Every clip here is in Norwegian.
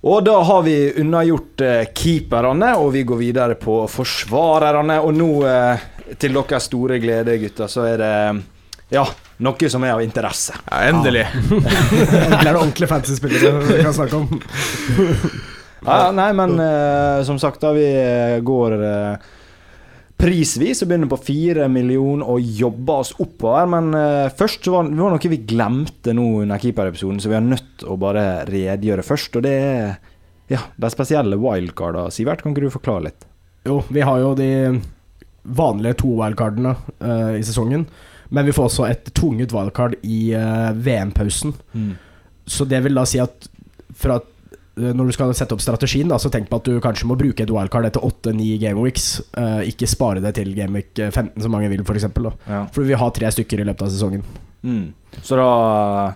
Og da har vi unnagjort eh, keeperne, og vi går videre på forsvarerne. Og nå, eh, til deres store glede, gutter, så er det ja, noe som er av interesse. Ja, endelig. Endelig er det ordentlige fantasy-spillere vi kan snakke om. Ja, nei, men eh, som sagt, da vi eh, går eh, prisvis og begynner på fire millioner og jobber oss oppover. Men uh, først så var det var noe vi glemte nå under keeperepisoden, så vi er nødt til å bare redegjøre først. Og det er ja, de spesielle wildcarda. Sivert, kan ikke du forklare litt? Jo, vi har jo de vanlige to wildcardene uh, i sesongen. Men vi får også et tvunget wildcard i uh, VM-pausen. Så det vil da si at fra når du skal sette opp strategien, da, så tenk på at du kanskje må bruke et wildcard etter 8-9 gameweeks. Uh, ikke spare det til gameweek 15, som mange vil, f.eks. For, Ja. for vi har tre stykker i løpet av sesongen. Mm. Så da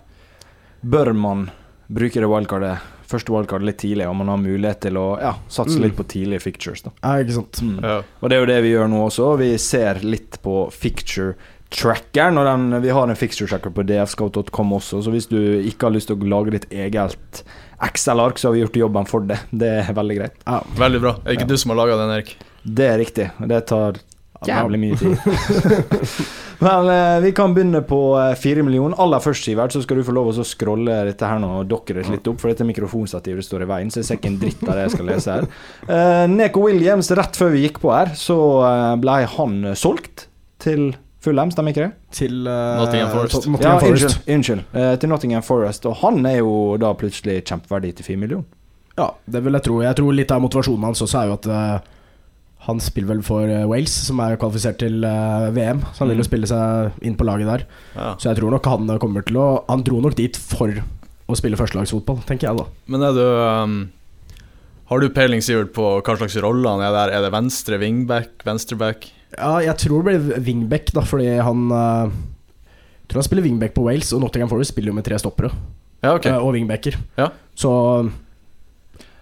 bør man bruke det wildcardet, første wildcardet litt tidlig, og man har mulighet til å ja, satse Mm. litt på tidlige fictures. Da. Ja, ikke sant? Mm. Ja. Og det er jo det vi gjør nå også. Vi ser litt på ficture trackeren. Og den, vi har en fixture tracker på dfscout.com også, så hvis du ikke har lyst til å lage ditt eget Excel-ark, så har vi gjort jobben for det. Det er veldig greit. Ja. Veldig bra. Er det ikke Ja. du som har laga den, Erik? Det er riktig. Det tar jævlig mye tid. Men eh, vi kan begynne på eh, fire millioner. Aller først, Sivert, så skal du få lov å scrolle dette her nå og dokke det litt opp, for dette mikrofonstativet står i veien, så jeg ser ikke en dritt av det jeg skal lese her. Eh, Neko Williams, rett før vi gikk på her, så ble han solgt til Fulham, stemmer ikke det? Til uh, Nottingham Forest. Nottingham ja, Forest. unnskyld. unnskyld. Eh, til Nottingham Forest, og han er jo da plutselig kjempeverdig til 4 millioner. Ja, det vil jeg tro. Jeg tror litt av motivasjonen hans også er jo at uh, han spiller vel for Wales, som er kvalifisert til VM. Så han vil jo Mm. spille seg inn på laget der. Ja. Så jeg tror nok han kommer til å Han dro nok dit for å spille førstelagsfotball, tenker jeg da. Men er du um, Har du peiling, Sivert, på hva slags rolle han er der? Er det venstre wingback, venstreback? Ja, jeg tror det blir wingback, da, fordi han uh, Jeg tror han spiller wingback på Wales, og Nottingham Forest spiller jo med tre stoppere Ja, okay. uh, og wingbacker. Ja. Så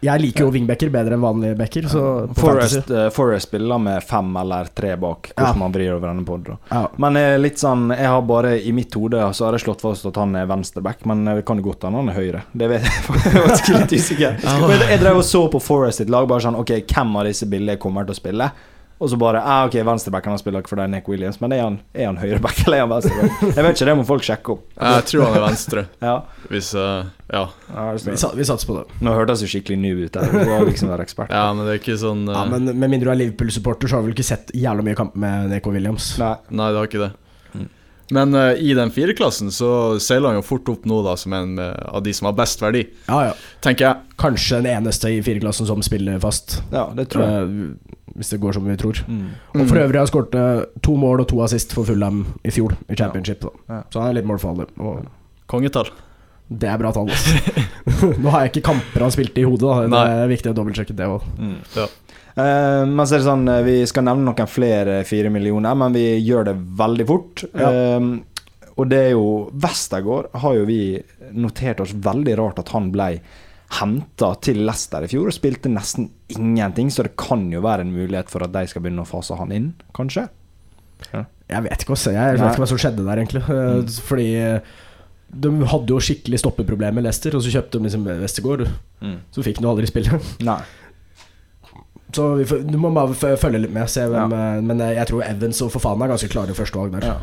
jeg liker jo wingbacker bedre enn vanlige backer. Så Forest, uh, Forest spiller med fem eller tre bak, hvordan Ja. man vrir over denne podden. ja. Men litt sånn Jeg har bare i mitt hode Så har jeg slått fast at han er venstreback, men det kan jo godt hende han er høyre. Det vet jeg. jeg faktisk litt usikker. Jeg, jeg drev og så på Forest sitt lag, bare sånn Ok, hvem av disse billige kommer til å spille? Og så bare ah, Ok, venstrebacken han spiller ikke for deg, Nick Williams, men er han, er han høyreback eller er han venstreback? Jeg vet ikke, det må folk sjekke opp. Jeg tror han er venstre, Ja. hvis uh, Ja. Ja, Vi, vi satser på det. Nå hørtes jeg skikkelig ny ut der. Du var liksom være ekspert. ja, men det er ikke sånn uh, Ja, men Med mindre du er Liverpool-supporter, så har du vel ikke sett jævla mye kamp med Nico Williams. Nei. Nei, det har ikke det. Men uh, i den fireklassen så seiler han jo fort opp nå da som en uh, av de som har best verdi, Ja, ja. tenker jeg. Kanskje den eneste i fireklassen som spiller fast, Ja, det tror jeg. eh, hvis det går som vi tror. Mm. Og for øvrig har han skåret to mål og to assist for Fulham i fjor, i championship. Ja. Så han er litt målfarlig. Og Kongetall. det er bra tall. Altså. Nå har jeg ikke kamper han spilte i hodet, da. Det Nei. er viktig å dobbeltsjekke det òg. Mm. Ja. Eh, men så er det sånn eh, Vi skal nevne noen flere fire millioner, men vi gjør det veldig fort. Ja. Uh, og det er jo Westergård har jo vi notert oss veldig rart at han ble henta til Leicester i fjor og spilte nesten ingenting, så det kan jo være en mulighet for at de skal begynne å fase han inn, kanskje? Jeg vet ikke, også, jeg vet ikke hva som skjedde der, egentlig. Mm. Fordi de hadde jo skikkelig stoppeproblemer med Leicester, og så kjøpte de liksom Westergård. Så fikk han jo aldri spille. Nei. Så vi får, du må bare følge litt med, se hvem Ja. eh, Men eh, jeg tror Evans og Fofana er ganske klare første valg der. Ja.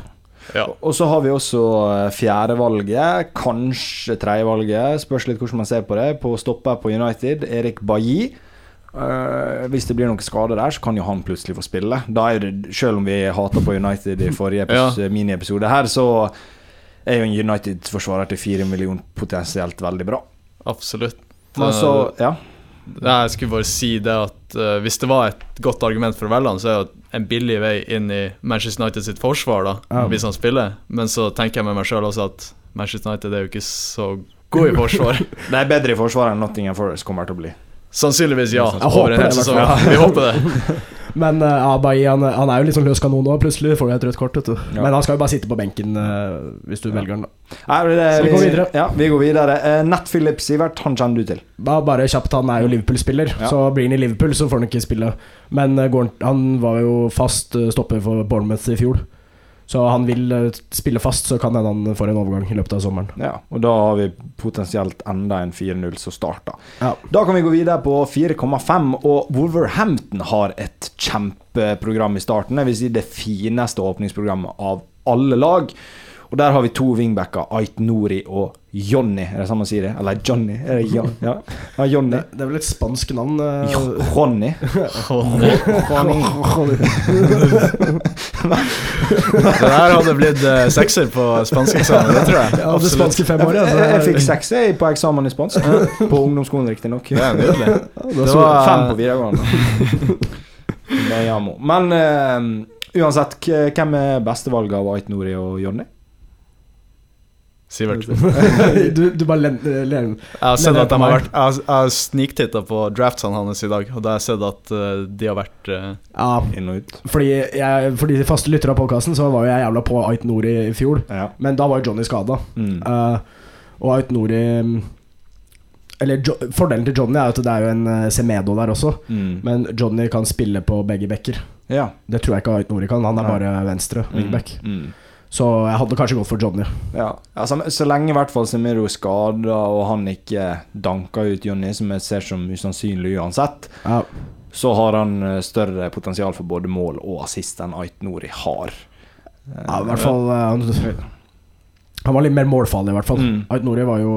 Ja. Og så har vi også eh, fjerdevalget, kanskje tredjevalget, spørs litt hvordan man ser på det, på stopper på United, Erik Bailly. Uh, hvis det blir noen skade der, så kan jo han plutselig få spille. Da er det, Selv om vi hater på United i forrige ja. miniepisode her, så er jo en United-forsvarer til fire millioner potensielt veldig bra. Absolutt. Men så, ja. Jeg skulle bare si det at uh, hvis det var et godt argument for å velge han, så er det en billig vei inn i Manchester United sitt forsvar, da, Ja. hvis han spiller. Men så tenker jeg med meg sjøl også at Manchester United er jo ikke så god i forsvar. Det er bedre i forsvaret enn Nottingham Forest kommer til å bli. Sannsynligvis ja, Jeg håper det. Vi håper det. Men uh, Abayi han, han er jo litt sånn løs kanon nå. Plutselig får du et rødt kort. Vet du. Ja. Men han skal jo bare sitte på benken eh, hvis du velger han. da Nei, det, Så vi går videre. Ja, vi går videre. Uh, Nat Phillips, Sivert, han kjenner du til. Bare, bare kjapt, han er jo Liverpool-spiller, Ja. så blir han i Liverpool, så får han ikke spille. Men eh, han, var jo fast eh, stopper for Bournemouth i fjor. Så han vil eh, spille fast, så kan hende han får en overgang i løpet av sommeren. Ja, og da har vi potensielt enda en 4-0 som starter. Ja. Da kan vi gå videre på 4,5, og Wolverhampton har et kjempeprogram i starten. Jeg vil si det fineste åpningsprogrammet av alle lag. Og der har vi to wingbacker, Ait Nori og Jonny. Er det sånn man sier det? Eller Johnny? Er det Jon? Ja, ja Jonny. Det, det er vel et spansk navn? eh, Jonny. Det der hadde blitt uh, sekser på spanskeksamen, det tror jeg. Ja, det spanske femåret. Altså. Jeg, jeg fikk sekser på eksamen i spansk. På ungdomsskolen, riktignok. Det er nydelig. Da Det var- Fem på videregående. Det er. Men uh, uansett, hvem er bestevalget av Ait Nori og Jonny? Sivert. du, du bare len- len, Jeg har sett at de har vært Jeg har, jeg sniktitta på draftsene hans i dag, og da har jeg sett at eh, de har vært uh, Ja, Inn og ut. fordi, jeg, fordi de faste lyttere av podkasten, så var jo jeg jævla på Ait Nori i fjor. Ja. Men da var jo Johnny skada. Mm. Uh, og Ait Nori Eller jo, fordelen til Johnny er jo at det er jo en eh, Semedo der også. Mm. Men Johnny kan spille på begge bekker. Ja. Det tror jeg ikke Ait Nori kan. Han er bare venstre wingback. Mm. Så jeg hadde kanskje gått for Johnny. Ja. Altså, så lenge i hvert fall Semiro er skada, og han ikke danker ut Jonny, som jeg ser som usannsynlig uansett, Ja, så har han eh, større potensial for både mål og assist enn Ait Nori har. Ja i hvert fall eh, han, han var litt mer målfarlig, i hvert fall. Mm. Ait Nori var jo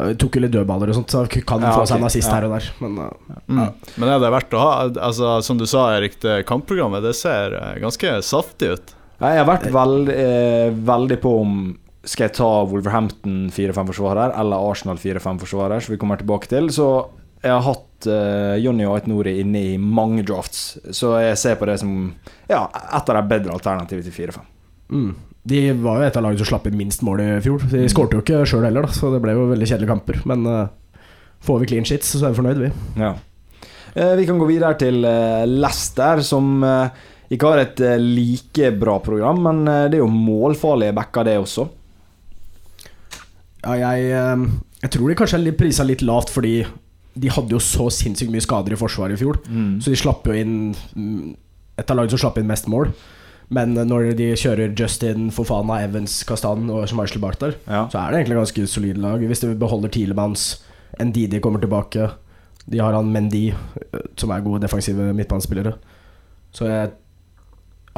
eh, Tok jo litt dødballer og sånt, så kan Ja, få seg en assist Ja. her og der. Men ja. mm. Ja. Men er det verdt å ha? Altså, Som du sa, Erik, det kampprogrammet det ser ganske saftig ut. Jeg har vært veld, eh, veldig på om skal jeg ta Wolverhampton 4-5-forsvarer eller Arsenal 4-5-forsvarer, som vi kommer tilbake til. Så jeg har hatt eh, Jonny og Ait Nori inne i mange drafts, så jeg ser på det som ja, et av de bedre alternativene til 4-5. mm. De var jo et av lagene som slapp inn minst mål i fjor. De skårte jo ikke sjøl heller, da, så det ble jo veldig kjedelige kamper. Men uh, får vi clean shits, så er vi fornøyd, vi. Ja. Eh, vi kan gå videre til uh, Leicester, som eh, ikke har et eh, like bra program, men eh, det er jo målfarlige backer, det også. Ja, jeg, eh, jeg tror de kanskje er prisa litt lavt, fordi de hadde jo så sinnssykt mye skader i forsvaret i fjor. Så de slapp jo inn mm, Et av lagene som slapp inn mest mål. Men når de kjører Justin, Fofana, Evans, Kastan og Schmeichel bak der, Ja. så er det egentlig ganske solid lag. Hvis de beholder Tielemanns, Ndidi kommer tilbake, de har han Mendy, som er gode defensive midtbanespillere. Så jeg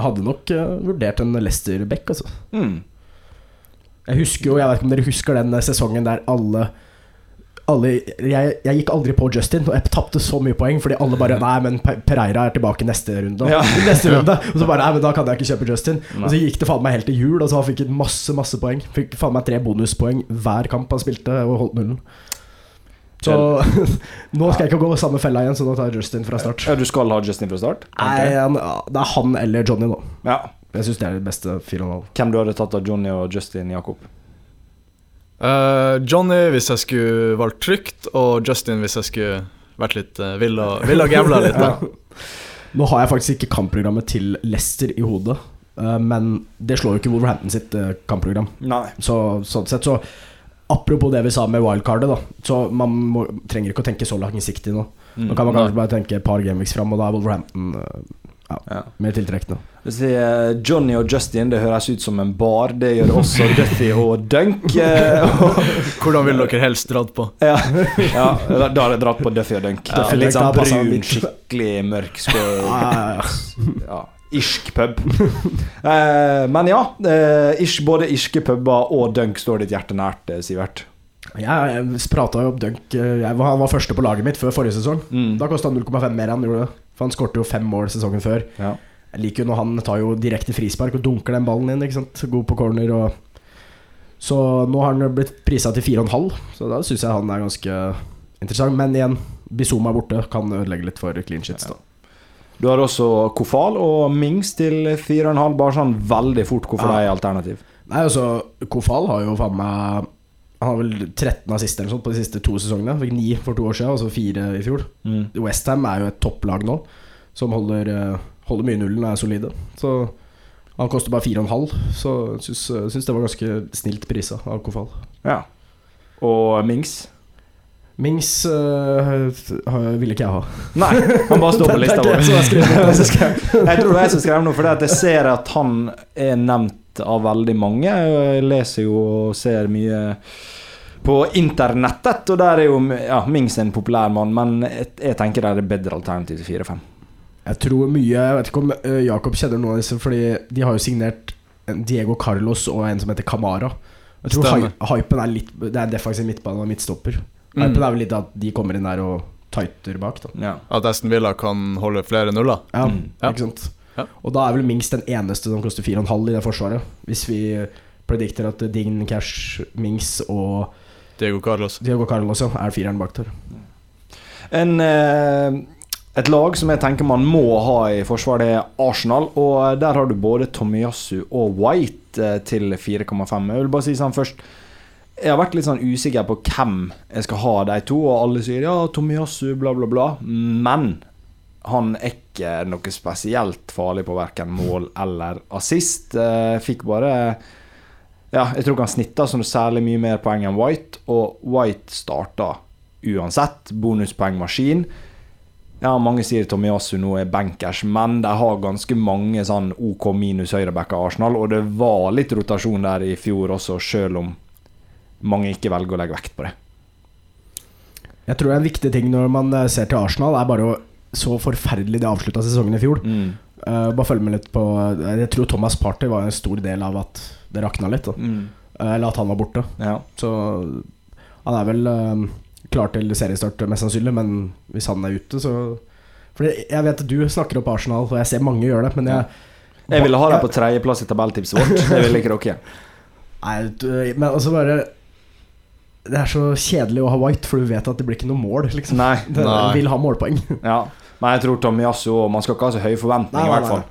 hadde nok eh, vurdert en Leicester-back, altså. Mm. Jeg husker jo, jeg vet ikke om dere husker den sesongen der alle alle, jeg, jeg gikk aldri på Justin, og jeg tapte så mye poeng fordi alle bare Nei, men Pereira er tilbake neste runde. Ja. Neste runde Og så bare Nei, men da kan jeg ikke kjøpe Justin. Nei. Og så gikk det faen meg helt til jul, og så fikk han masse masse poeng. Fikk faen meg tre bonuspoeng hver kamp han spilte, og holdt nullen. Så nå skal jeg ikke gå samme fella igjen, så nå tar jeg Justin fra start. Ja, du skal ha Justin fra start? Nei, han, det er han eller Johnny nå. Ja. Jeg syns det er det beste 4,5. Hvem du hadde tatt av Johnny og Justin, Jakob? Uh, Johnny hvis jeg skulle valgt trygt, og Justin hvis jeg skulle vært litt uh, vill og, vill og gambla litt. ja. Nå har jeg faktisk ikke kampprogrammet til Leicester i hodet, uh, men det slår jo ikke Wolverhampton sitt kampprogram. Nei. Så sånn sett så Apropos det vi sa med wildcardet, da. Så man må, trenger ikke å tenke så langsiktig nå. Mm. Nå kan man kanskje bare tenke et par gameweeks fram, og da er Wolverhampton ja, Ja. mer tiltrekkende. Er Johnny og Justin, det høres ut som en bar. Det gjør også Duffy og Dunk. eh, Hvordan vil dere helst dratt på? ja, ja, da da hadde jeg dratt på Duffy og Dunk. Ja, litt sånn brun, skikkelig mørk skål. Ja, ja, ja. Ja, irsk pub. Eh, men ja, eh, ish, både irske puber og Dunk står ditt hjerte nært, eh, Sivert. Jeg, jeg prata jo om Dunk eh, jeg var, Han var første på laget mitt før forrige sesong. Mm. Da kosta han 0,5 mer enn han gjorde. For han skårte jo fem mål sesongen før. Ja. Jeg liker jo når han tar jo direkte frispark og dunker den ballen inn. Ikke sant? God på corner og Så nå har han blitt prisa til 4,5, så da syns jeg han er ganske interessant. Men igjen, Bizuma borte kan ødelegge litt for clean shits. da Du har også Kofal og Mings til 4,5, bare sånn veldig fort hvorfor Ja. det er alternativ. Nei, altså, Kofal har jo faen meg Han har vel 13 assist eller sånt på de siste to sesongene. Fikk ni for to år siden, og så fire i fjor. Mm. Westham er jo et topplag nå, som holder, eh, holder mye nullen og er solide. Så han koster bare 4,5, så syns, syns det var ganske snilt prisa av Kofal. Ja. Og Mings? Mings øh, ville ikke jeg ha. Nei, han bare står på lista vår. jeg tror det er jeg som skrev noe, for jeg ser at han er nevnt av veldig mange. Jeg leser jo og ser mye på internettet, og der er jo ja, Mings en populær mann, men jeg, jeg tenker det er et bedre alternativ til 4-5. Jeg tror mye Jeg vet ikke om øh, Jakob kjenner noen av disse, Fordi de har jo signert Diego Carlos og en som heter Camara. Jeg tror hy hypen er litt Det er defensiv midtbane og midtstopper. Mm. Hypen er vel litt at de kommer inn der og tighter bak, da. Ja. At Aston Villa kan holde flere nuller. Ja, Mm. Ikke sant? Ja. Og da er vel Mings den eneste som koster 4,5 i det forsvaret. Hvis vi predikter at Dign, Cash, Mings og Diego Carlos. Diego Carlos ja, er fireren bak der. En, eh, et lag som jeg tenker man må ha i forsvar, det er Arsenal. Og der har du både Tomiyasu og White eh, til 4,5. Jeg vil bare si sånn først Jeg har vært litt sånn usikker på hvem jeg skal ha de to, og alle sier ja, Tomiyasu, bla, bla, bla. Men han er ikke noe spesielt farlig på verken mål eller assist. Fikk bare Ja, jeg tror ikke han snitta sånn særlig mye mer poeng enn White, og White starta uansett. Bonuspoengmaskin. Ja, mange sier Tomiyasu nå er bankers, men de har ganske mange sånn OK minus høyrebacker Arsenal, og det var litt rotasjon der i fjor også, sjøl om mange ikke velger å legge vekt på det. Jeg tror en viktig ting når man eh, ser til Arsenal, er bare så forferdelig de avslutta sesongen i fjor. Mm. Uh, bare følg med litt på eh, Jeg tror Thomas Party var en stor del av at det rakna litt. Mm. Uh, eller at han var borte. Ja. Så han er vel uh, klar til seriestart, mest sannsynlig, men hvis han er ute, så Fordi jeg vet at du snakker opp Arsenal, og jeg ser mange gjøre det, men jeg Jeg ville ha dem på tredjeplass i tabelltipset vårt. Det ville ikke dere. Nei, men altså bare Det er så kjedelig å ha White, for du vet at det blir ikke noe mål. Liksom. Nei. Det, Nei. vil ha målpoeng. Ja. Men jeg tror Tomiyasu og Man skal ikke ha så høye forventninger, i hvert fall.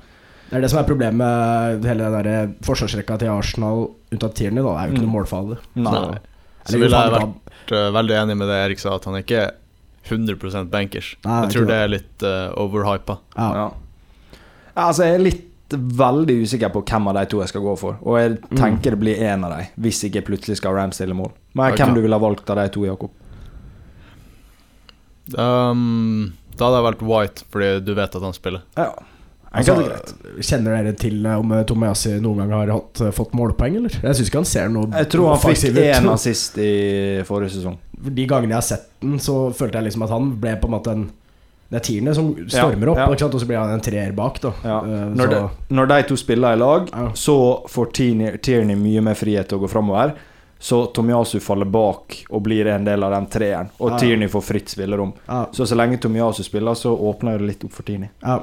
Det er det som er problemet med hele den der forsvarsrekka til Arsenal unntatt Tierney. Det er jo ikke Mm. noe målfall. Nei. Nei. Så ville jeg vært uh, veldig enig med det Erik sa, at han ikke er 100 bankers. Nei, jeg tror det. er litt uh, overhypa. Ja. Ja. Altså, jeg er litt veldig usikker på hvem av de to jeg skal gå for. Og jeg tenker det blir én av dem, hvis ikke plutselig skal Rams stille mål. Men okay. hvem du ville valgt av de to, Jakob? Um, da hadde jeg valgt White, fordi du vet at han spiller. Ja. Altså, kjenner dere til eh, om Tomiasi noen gang har hatt, eh, fått målpoeng, eller? Jeg syns ikke han ser noe Jeg tror han fikk én assist i forrige sesong. De gangene jeg har sett den, så følte jeg liksom at han ble på en måte en Det er tierne som stormer opp, ja. sant? og så blir han en treer bak. Ja. Eh, Når, de, når de to spiller i lag, Ja. så får Tierney- mye mer frihet til å gå framover. Så Tomiasu faller bak og blir en del av den treeren. Og Ja. Tierney får fritt spillerom. ja, Så så lenge Tomiasu spiller, så åpner det litt opp for Tierney. ja.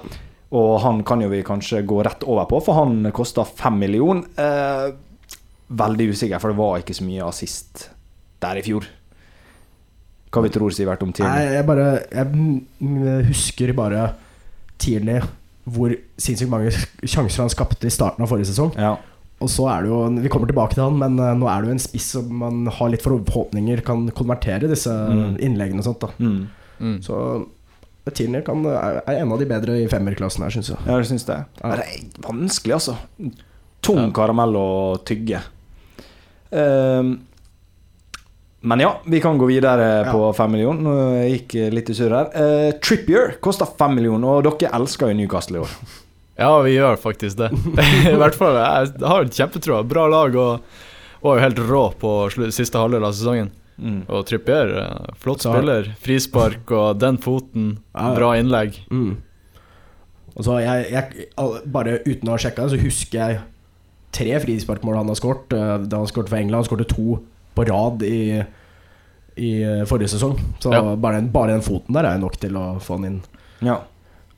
Og han kan jo vi kanskje gå rett over på, for han kosta fem millioner. Eh, veldig usikker, for det var ikke så mye assist der i fjor. Hva vi tror Sivert om Nei, Tierney? jeg bare Jeg husker bare Tierney hvor sinnssykt mange sjanser han skapte i starten av forrige sesong. Ja. Og så er det jo Vi kommer tilbake til han, men eh, nå er det jo en spiss som man har litt forhåpninger kan konvertere disse Mm. innleggene og sånt. da Mm. Mm. Så Tierney er en av de bedre i femmerklassen her, syns jeg. ja, jeg synes det? Ja. Det er vanskelig, altså. Tung Ja. karamell å tygge. Ehm, men ja, vi kan gå videre Ja. på fem millioner. Nå gikk litt i surr her. Uh, Trippier koster fem millioner, og dere elsker jo Newcastle i år. Ja, vi gjør faktisk det. I hvert fall, jeg har kjempetroa. Bra lag og var jo helt rå på siste halvdel av sesongen. Mm. Og Trippier, eh, flott spiller. Frispark og den foten. Bra innlegg. Mm. Og så jeg, jeg, Bare uten å ha sjekka, så husker jeg tre frisparkmål han har skåret. eh, Da han skåret for England. Han skåret to på rad i, i forrige sesong. Så Ja. bare, den, bare den foten der er nok til å få han inn. Ja.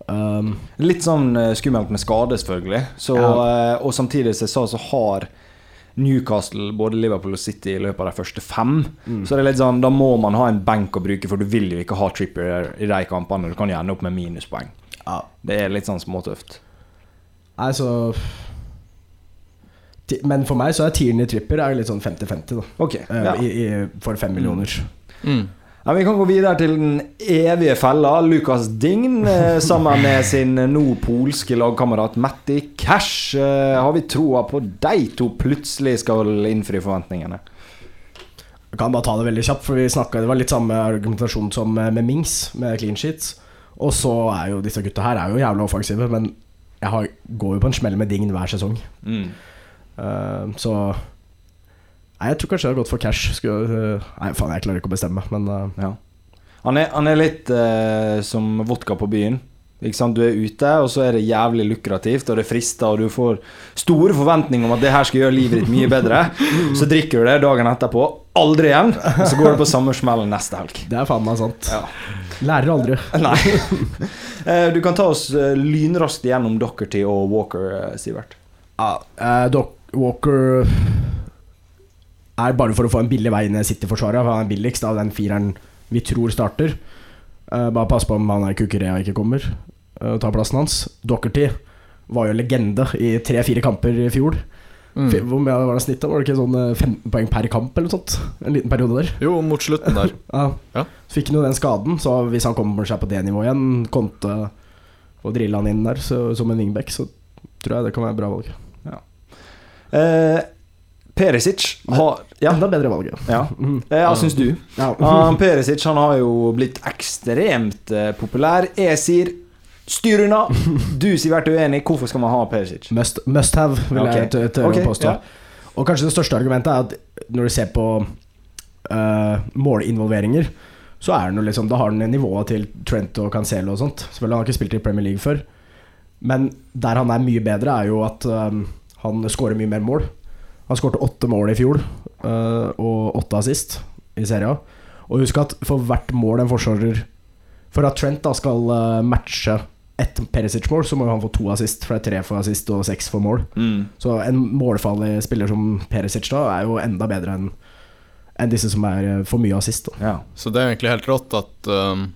Um, Litt sånn eh, skummelt med skade, selvfølgelig. Så, Ja. eh, og samtidig som jeg sa, så har Newcastle både Liverpool og City i løpet av de første fem. mm. Så det er litt sånn, da må man ha en benk å bruke, for du vil jo ikke ha Trippier i de kampene. Du kan ende opp med minuspoeng. ja. Det er litt sånn småtøft. Nei, så Men for meg så er Tierney Tripper er litt sånn 50-50, da. Ok, Eh, ja. i, i, for fem millioner. Mm. ja. Vi kan gå videre til den evige fella. Lucas Dign eh, sammen med sin nå polske lagkamerat Matti Cash. Eh, har vi troa på de to plutselig skal innfri forventningene? Jeg kan bare ta det veldig kjapt, for vi snakket, det var litt samme argumentasjon som med Mings, med clean sheets. Og så er jo disse gutta her er jo jævla offensive, men jeg har, går jo på en smell med Dign hver sesong. Mm. Eh, så Nei, jeg tror kanskje jeg har gått for cash. Skulle, eh, nei, faen, jeg klarer ikke å bestemme, men eh, Ja. Han er, han er litt eh, som vodka på byen. Du er ute, og så er det jævlig lukrativt, og det frister, og du får store forventninger om at det her skal gjøre livet ditt mye bedre. Så drikker du det dagen etterpå, aldri igjen, og så går du på samme smellen neste helg. det er faen meg sant. Ja. Lærer aldri. Nei. Du kan ta oss lynraskt gjennom Dockerty og Walker, Sivert. Ja, eh, Walker er bare for å få en billig vei inn i City-forsvaret. for Han er billigst av den fireren vi tror starter. Uh, bare pass på om han er Kukurea ikke kommer og uh, tar plassen hans. Dockerty var jo legende i tre-fire kamper i fjor. Mm. Hvor mye var det snittet? Var det ikke sånn eh, 15 poeng per kamp eller noe sånt? En liten periode der. Jo, mot slutten der. Ja. Ja. Så fikk han jo den skaden, så hvis han kommer seg på det nivået igjen, Konte og drille han inn der så, som en wingback, så tror jeg det kan være et bra valg. Eh, Perisic har Ja, Enda bedre valg, ja. ja. Mhm. Eh, syns du? ja. Han Perisic han har jo blitt ekstremt eh, populær. Jeg sier styr unna. Du sier vært uenig. Hvorfor skal man ha Perisic? Must, must have, vil okay. jeg tørre tørre Ok, å påstå. ja. Og kanskje det største argumentet er at når du ser på uh, målinvolveringer, så er den jo liksom Da har den nivået til Trent og Cancelo og sånt. Selvfølgelig han har ikke spilt i Premier League før, men der han er mye bedre, er jo at eh, han skårer mye mer mål. Han skårte åtte mål i fjor, eh, og åtte assist i serien. Og husk at for hvert mål en forsvarer For at Trent da skal eh, matche ett Perisic-mål, så må han få to assist, for det er tre for assist og seks for mål. Mm. Så en målfarlig spiller som Perisic da er jo enda bedre enn enn disse som er eh, for mye assist. Ja. Så det er egentlig helt rått at um,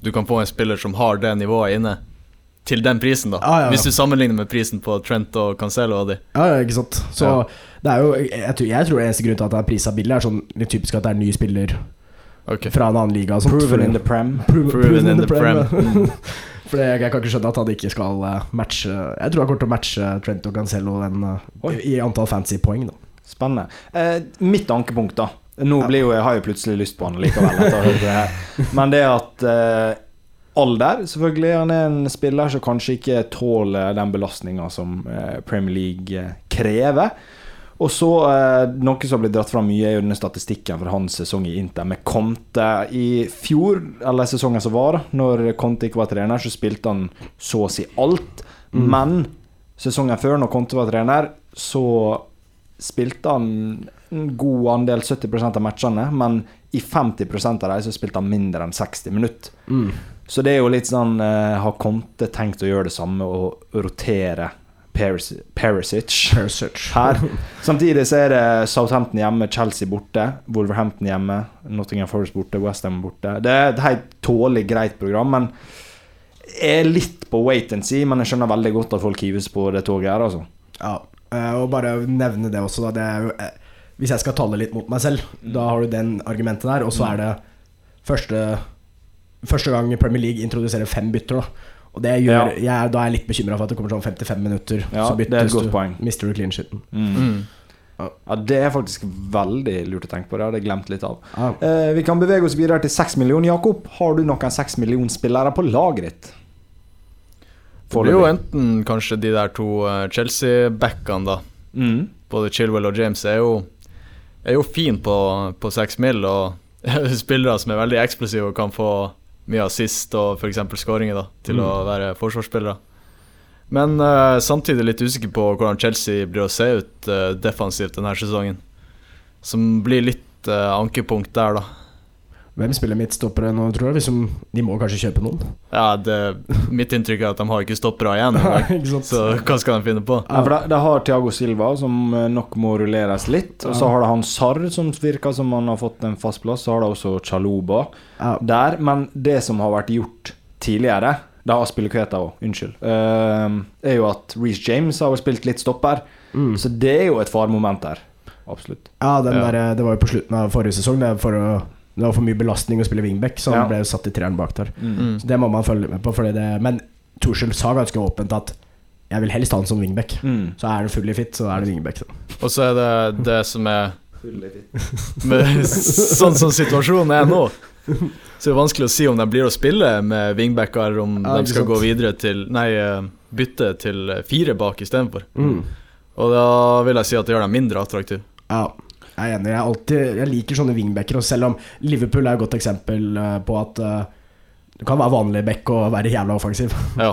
du kan få en spiller som har det nivået inne, til den prisen, da. Ah, ja, ja. Hvis du sammenligner med prisen på Trent og Cancelo og de. Ja, ja, ikke sant. Så Ja. det er jo jeg, tror- jeg tror det eneste grunn til at det er prisa billig, er sånn litt typisk at det er en ny spiller okay. fra en annen liga. sånt. Proven For- in the prem. Pro- Proven in the prem. prem. For jeg, jeg kan ikke skjønne at han ikke skal eh, matche Jeg tror han kommer til å matche Trent og Cancelo den, eh, i antall fancy poeng. Da. Spennende. Eh, mitt ankepunkt, da. Nå Ja. blir jo, jeg har jo plutselig lyst på han likevel. Etter å ha hørt det her. Men det at eh, alder, selvfølgelig. Han er en spiller som kanskje ikke tåler den belastninga som eh, Premier League eh, krever. Og så eh, Noe som har blitt dratt fram mye, er jo denne statistikken for hans sesong i Inter med Conte. I fjor, eller sesongen som var, når Conte ikke var trener, så spilte han så å si alt. Mm. Men sesongen før, når Conte var trener, så spilte han en god andel, 70% av matchene, men i 50% av dem så spilte han mindre enn 60 minutter. Mm. Så det er jo litt sånn uh, Har Conte tenkt å gjøre det samme og rotere Perisic Perisic. her? Samtidig så er det Southampton hjemme, Chelsea borte, Wolverhampton hjemme, Nottingham Forest borte, Westham borte. Det er et helt tålelig greit program, men jeg er litt på wait and see. Men jeg skjønner veldig godt at folk hives på det toget her, altså. Ja, eh, og bare nevne det også, da. Det er jo, eh, hvis jeg skal tale litt mot meg selv, da har du den argumentet der, og så er det første Første gang Premier League introduserer fem bytter, da. Og det gjør, jeg, er- Da er jeg litt bekymra for at det kommer sånn 55 minutter, Ja, så det er et byttes godt du. poeng. Mister du clean shiten. Mm. Ja, Det er faktisk veldig lurt å tenke på. Det hadde jeg glemt litt av. Ja. Eh, vi kan bevege oss videre til 6 millioner. Jakob, har du noen 6 millionspillere på laget ditt? Det blir jo enten kanskje de der to eh, Chelsea-backene, da. Mm. Både Chilwell og James er jo, er jo fin på, på 6 mil, og spillere som er veldig eksplosive og kan få mye assist og f.eks. skåringer da, til Mm. å være forsvarsspillere. Men uh, samtidig litt usikker på hvordan Chelsea blir å se ut uh, defensivt denne sesongen. Som blir litt uh, ankepunkt der, da. Hvem spiller midtstoppere nå, tror du? De, de må kanskje kjøpe noen? Ja, det, Mitt inntrykk er at de har ikke igjen. engang. Ikke sant? Så hva skal de finne på? Ja, for De har Thiago Silva, som eh, nok må rulleres litt. Og så har de han Sarr, som virker som han har fått en fast plass. Så har de også Chaluba Ja. der. Men det som har vært gjort tidligere Det har Kveta òg, unnskyld. Uh, er jo at Reece James har spilt litt stopper. Mm. Så det er jo et faremoment der. Absolutt. Ja, den Ja. Der, det var jo på slutten av forrige sesong. Det, er for å, det var for mye belastning å spille wingback, så han Ja. ble satt i treeren bak der. Mm. Så Det må man følge med på. Fordi det, men Torskjell sa ganske åpent at jeg vil helst ha han som wingback. Mm. Så er det full i fit, så er det wingback. Og så er det det som er med, sånn som situasjonen er nå, så er det vanskelig å si om de blir å spille med wingbacker, om Ja, de skal sant. gå videre til Nei, eh, bytte til fire bak istedenfor. Mm. Og da vil jeg si at det gjør dem mindre attraktive. Ja, jeg er enig. Jeg, alltid, jeg liker sånne wingbacker, og selv om Liverpool er et godt eksempel eh, på at uh, det kan være vanlig back og være jævla offensiv. Ja.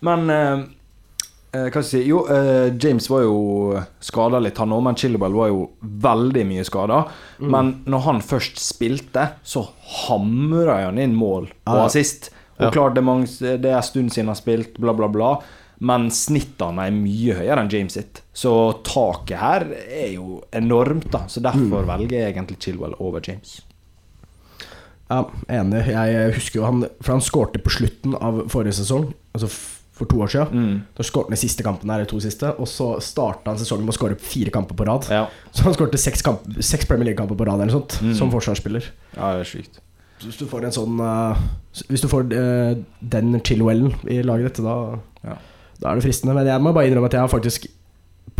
Men uh, eh, hva skal jeg si Jo, uh, James var jo skada litt, han òg, men Chilwell var jo veldig mye skada. Men når han først spilte, så hamra han inn mål og Ja. assist. Og Ja. klart det mange, det er en stund siden han har spilt, bla, bla, bla. Men snittene er mye høyere enn James sitt. Så taket her er jo enormt, da. Så derfor velger jeg egentlig Chilwell over James. Ja, enig. Jeg husker jo han For han skårte på slutten av forrige sesong, altså for to år siden. Mm. Da skårte han de siste kampene, her, to siste, og så starta han sesongen med å skåre fire kamper på rad. Ja. Så han skårte seks, seks Premier League-kamper på rad eller sånt, Mm. som forsvarsspiller. ja, det er sykt. Hvis du får en sånn uh, Hvis du får uh, den Chilwellen i laget ditt, da, Ja. Da er det fristende. Men jeg må bare innrømme at jeg har faktisk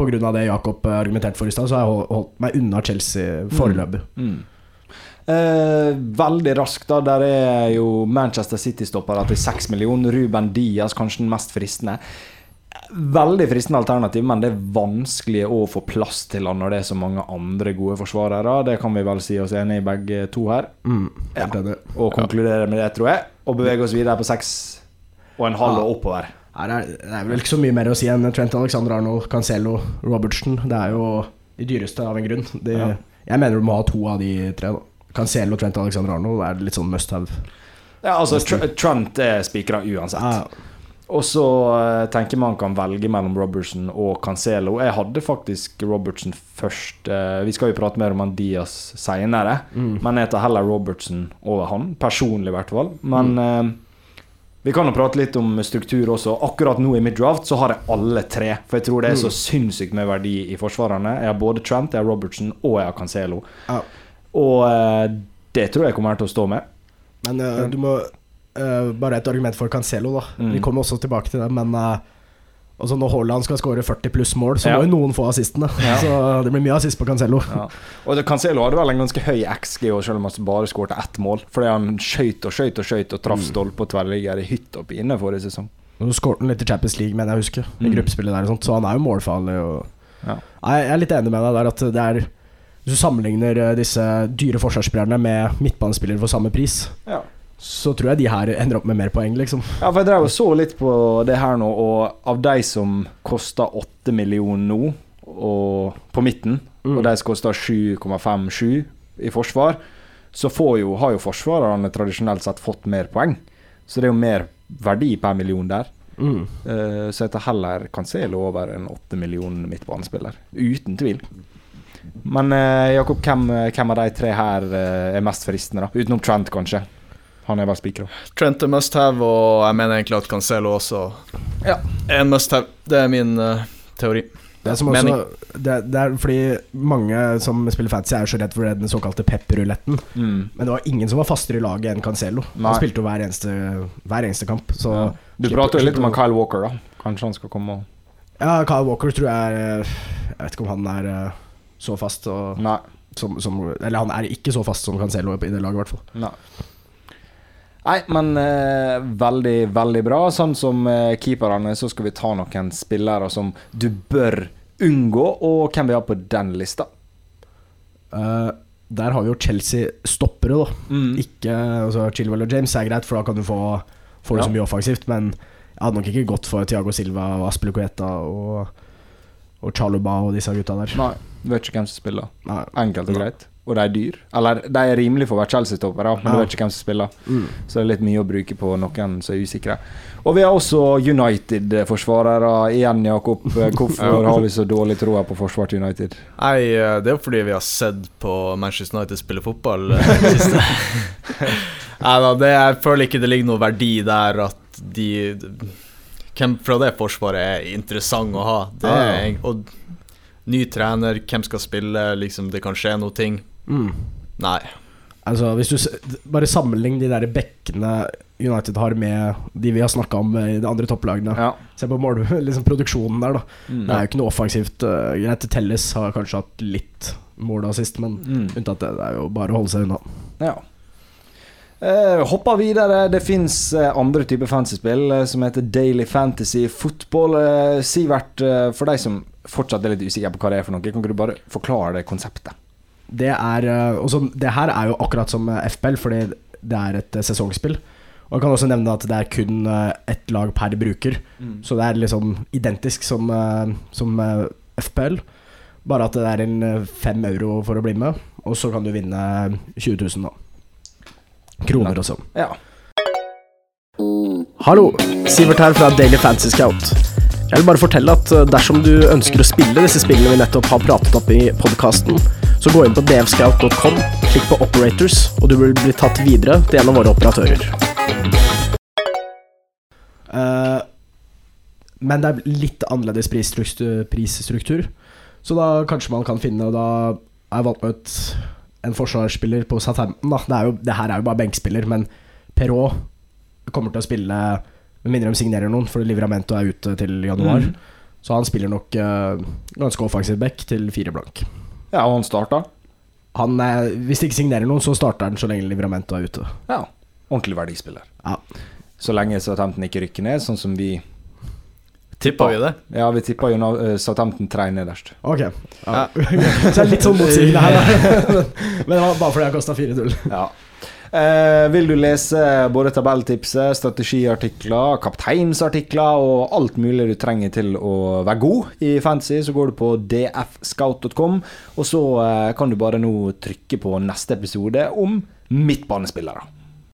av det Jakob eh, argumenterte for i stad, så har jeg holdt meg unna Chelsea foreløpig. Mm. Eh, veldig raskt, da. Der er jo Manchester City-stoppere til 6 millioner. Ruben Diaz kanskje den mest fristende. Veldig fristende alternativ, men det er vanskelig å få plass til han når det er så mange andre gode forsvarere. Det kan vi vel si oss enig i begge to her. Mm, Ja. Og konkludere med det, tror jeg. Og bevege oss videre på seks og en halv og oppover. Er, det er vel ikke så mye mer å si enn Trent Alexander Arnold, Cancelo, Robertson. Det er jo de dyreste av en grunn. De, Ja. Jeg mener du må ha to av de tre. da Cancelo Trent Alexander Arnold er litt sånn must have. Ja, altså, Tr Trent er spikra uansett. Ja, Og så uh, tenker man kan velge mellom Robertson og Cancelo. Jeg hadde faktisk Robertson først. Uh, vi skal jo prate mer om han Diaz seinere, mm. men jeg tar heller Robertson over han. Personlig, i hvert fall. Men eh, vi kan jo prate litt om struktur også. Akkurat nå i middraft så har jeg alle tre. For jeg tror det er så sinnssykt med verdi i forsvarerne. Jeg har både Trent, jeg har Robertson og jeg har Cancelo. Ja. Og eh, det tror jeg kommer til å stå med. Men uh, du må uh, Bare et argument for Cancelo, da. Mm. Vi kommer også tilbake til det, men eh, altså når Haaland skal skåre 40 pluss mål, så Ja. må jo noen få assistene. Ja. Så det blir mye assist på Cancelo. Ja. Og det- Cancelo hadde vel en ganske høy XG, og selv om han bare skåret ett mål. Fordi han skøyt og skøyt og skøyt og traff Mm. stolpe og tverrligger i hytt og pine forrige sesong. Og så skåret han litt i Champions League, mener jeg husker. I Mm. gruppespillet der og sånt, så han er jo målfarlig. Og... Ja. Jeg er litt enig med deg der at det er Hvis du sammenligner eh, disse dyre forsvarsspillerne med midtbanespillere for samme pris, Ja. Så tror jeg de her ender opp med mer poeng, liksom. ja, for jeg drev og så litt på det her nå, og av de som koster 8 millioner nå, og på midten, Mm. og de som koster 7,57 i forsvar, så får jo, har jo forsvarerne tradisjonelt sett fått mer poeng. Så det er jo mer verdi per million der. Mm. Uh, så jeg tar heller Cancelo over en 8 millioner midtbanespiller. Uten tvil. Men uh, Jakob, hvem, hvem av de tre her uh, er mest fristende, da? Utenom Trent, kanskje. Han er vel spikra. Trent er must have, og jeg mener egentlig at Cancelo også Ja. er en must have. Det er min uh, teori. Det er, som også, det, det er fordi mange som spiller fancy, er så redd for den såkalte pep-ruletten. Mm. Men det var ingen som var fastere i laget enn Cancelo. Nei. Han spilte jo hver eneste, hver eneste kamp. Så Ja. Du prater jo litt om Kyle Walker, da. Kanskje han skal komme og Ja, Kyle Walker tror jeg er Jeg vet ikke om han er eh, så fast og, Nei. som, som Eller han er ikke så fast som Cancelo i det laget, i hvert fall. Nei. Nei, men eh, veldig, veldig bra. Sånn som eh, keeperne, så skal vi ta noen spillere som du bør unngå, og hvem vi har på den lista. Eh, der har vi jo Chelsea stoppere, da. Mm. Ikke altså Chilwell og James er greit, for da kan du få få det Ja. så mye offensivt. Men jeg hadde nok ikke gått for Tiago Silva og Aspelekueta og, og Chaluba og disse gutta der. Nei, du vet ikke hvem som spiller. Nei. Enkelt og greit. Og de er dyr. Eller de er rimelig for å være Chelsea-toppere, men Ja. du vet ikke hvem som spiller. Mm. Så det er litt mye å bruke på noen som er usikre. Og vi har også United-forsvarere igjen, Jakob. Hvorfor har vi så dårlig tro på forsvar til United? Nei, eh, det er jo fordi vi har sett på Manchester United spille fotball eh, det siste. Nei da, det, jeg føler ikke det ligger noe verdi der at de Hvem fra det forsvaret er interessant å ha? Det er, Ah. og ny trener, hvem skal spille, liksom, det kan skje noe ting. Mm. Nei. Altså, hvis du Bare sammenlign de der bekkene United har med de vi har snakka om i de andre topplagene. Ja. Se på mål, liksom produksjonen der, da. Mm. Det er jo ikke noe offensivt. Uh, greit, Telles har kanskje hatt litt mål da sist, men Mm. unntatt det. Det er jo bare å holde seg unna. Ja. Eh, hopper videre. Det fins eh, andre typer fantasyspill eh, som heter Daily Fantasy Football. Eh, Sivert, eh, for deg som fortsatt er litt usikker på hva det er for noe, kan ikke du bare forklare det konseptet? Det er uh, også, Det her er jo akkurat som eh, FPL, fordi det er et eh, sesongspill. Og jeg kan også nevne at det er kun ett lag per bruker. Så det er liksom identisk som, eh, som eh, FPL. Bare at det er en eh, fem euro for å bli med, og så kan du vinne 20 000, da. Kroner og sånn. Ja. Hallo, Sivert her fra Daily Fantasy Scout. Jeg vil bare fortelle at eh, dersom du ønsker å spille disse spillene vi nettopp har pratet opp i podkasten, så gå inn på dfscout.com, klikk på Operators, og du vil bli tatt videre til en av våre operatører. Uh, men det er litt annerledes prisstruktur, prisstruktur, så da kanskje man kan finne Og da har jeg valgt ut en forsvarsspiller på Southampton. Da. Det, er jo, det her er jo bare benkspiller, men Perrault kommer til å spille med mindre de signerer noen, for Livramento er ute til januar. Mm. Så han spiller nok uh, ganske offensiv back til fire blank. Ja, og han starta. Han, eh, hvis de ikke signerer noen, så starter han så lenge Livramento er ute. Ja. Ordentlig verdispiller. Ja. Så lenge Southampton ikke rykker ned, sånn som vi Tippa vi det? Ja, vi tippa jo uh, Southampton tre nederst. Ok. Ja. så det er litt sånn motsigende her, da. Men det var bare fordi jeg kosta 4-0. Ja. Eh, vil du lese både tabelltipset, strategiartikler, kapteinsartikler og alt mulig du trenger til å være god i fantasy, så går du på dfscout.com, og så eh, kan du bare nå trykke på neste episode om midtbanespillere.